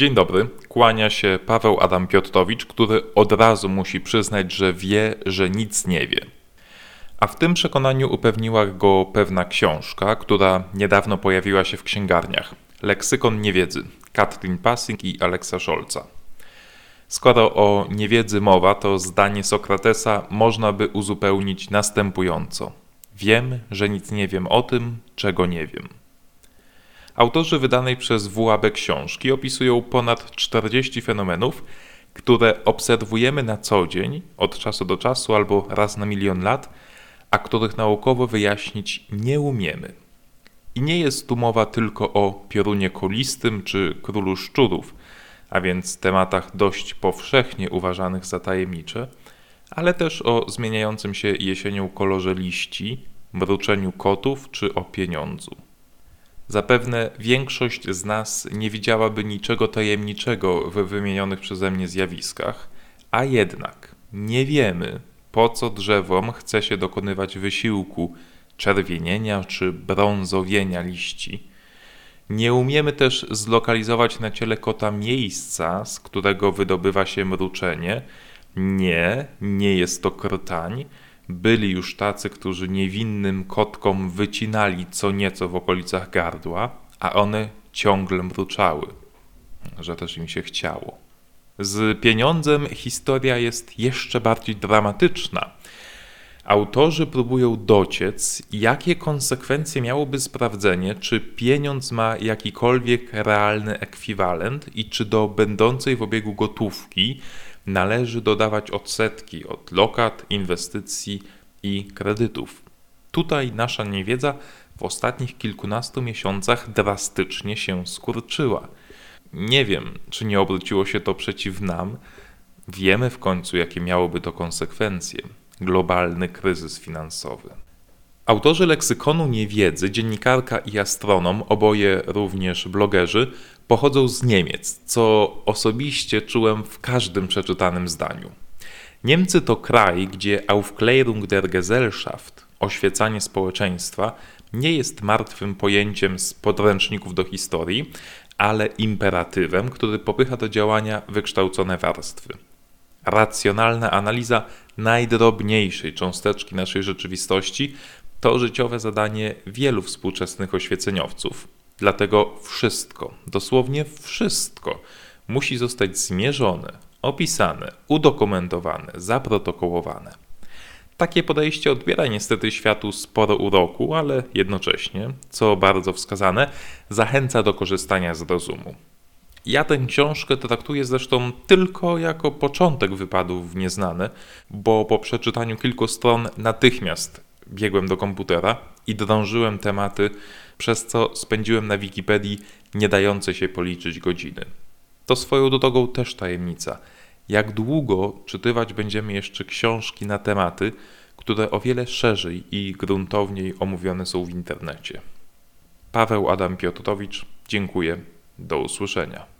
Dzień dobry, kłania się Paweł Adam Piotrowicz, który od razu musi przyznać, że wie, że nic nie wie. A w tym przekonaniu upewniła go pewna książka, która niedawno pojawiła się w księgarniach. Leksykon niewiedzy Katrin Passing i Aleksa Scholza. Skoro o niewiedzy mowa, to zdanie Sokratesa można by uzupełnić następująco: Wiem, że nic nie wiem o tym, czego nie wiem. Autorzy wydanej przez WAB książki opisują ponad 40 fenomenów, które obserwujemy na co dzień, od czasu do czasu albo raz na milion lat, a których naukowo wyjaśnić nie umiemy. I nie jest tu mowa tylko o piorunie kolistym czy królu szczurów, a więc tematach dość powszechnie uważanych za tajemnicze, ale też o zmieniającym się jesienią kolorze liści, mruczeniu kotów czy o pieniądzu. Zapewne większość z nas nie widziałaby niczego tajemniczego w wymienionych przeze mnie zjawiskach, a jednak nie wiemy, po co drzewom chce się dokonywać wysiłku czerwienienia czy brązowienia liści. Nie umiemy też zlokalizować na ciele kota miejsca, z którego wydobywa się mruczenie. Nie, nie jest to krtań, byli już tacy, którzy niewinnym kotkom wycinali co nieco w okolicach gardła, a one ciągle mruczały, że też im się chciało. Z pieniądzem historia jest jeszcze bardziej dramatyczna. Autorzy próbują dociec, jakie konsekwencje miałoby sprawdzenie, czy pieniądz ma jakikolwiek realny ekwiwalent i czy do będącej w obiegu gotówki należy dodawać odsetki od lokat, inwestycji i kredytów. Tutaj nasza niewiedza w ostatnich kilkunastu miesiącach drastycznie się skurczyła. Nie wiem, czy nie obróciło się to przeciw nam. Wiemy w końcu, jakie miałoby to konsekwencje globalny kryzys finansowy. Autorzy leksykonu niewiedzy, dziennikarka i astronom, oboje również blogerzy, pochodzą z Niemiec, co osobiście czułem w każdym przeczytanym zdaniu. Niemcy to kraj, gdzie Aufklärung der Gesellschaft, oświecanie społeczeństwa, nie jest martwym pojęciem z podręczników do historii, ale imperatywem, który popycha do działania wykształcone warstwy. Racjonalna analiza najdrobniejszej cząsteczki naszej rzeczywistości to życiowe zadanie wielu współczesnych oświeceniowców. Dlatego wszystko, dosłownie wszystko, musi zostać zmierzone, opisane, udokumentowane, zaprotokołowane. Takie podejście odbiera niestety światu sporo uroku, ale jednocześnie, co bardzo wskazane, zachęca do korzystania z rozumu. Ja tę książkę traktuję zresztą tylko jako początek wypadów w nieznane, bo po przeczytaniu kilku stron natychmiast biegłem do komputera i drążyłem tematy, przez co spędziłem na Wikipedii nie dające się policzyć godziny. To swoją drogą też tajemnica. Jak długo czytywać będziemy jeszcze książki na tematy, które o wiele szerzej i gruntowniej omówione są w internecie. Paweł Adam Piotrowicz, dziękuję. Do usłyszenia.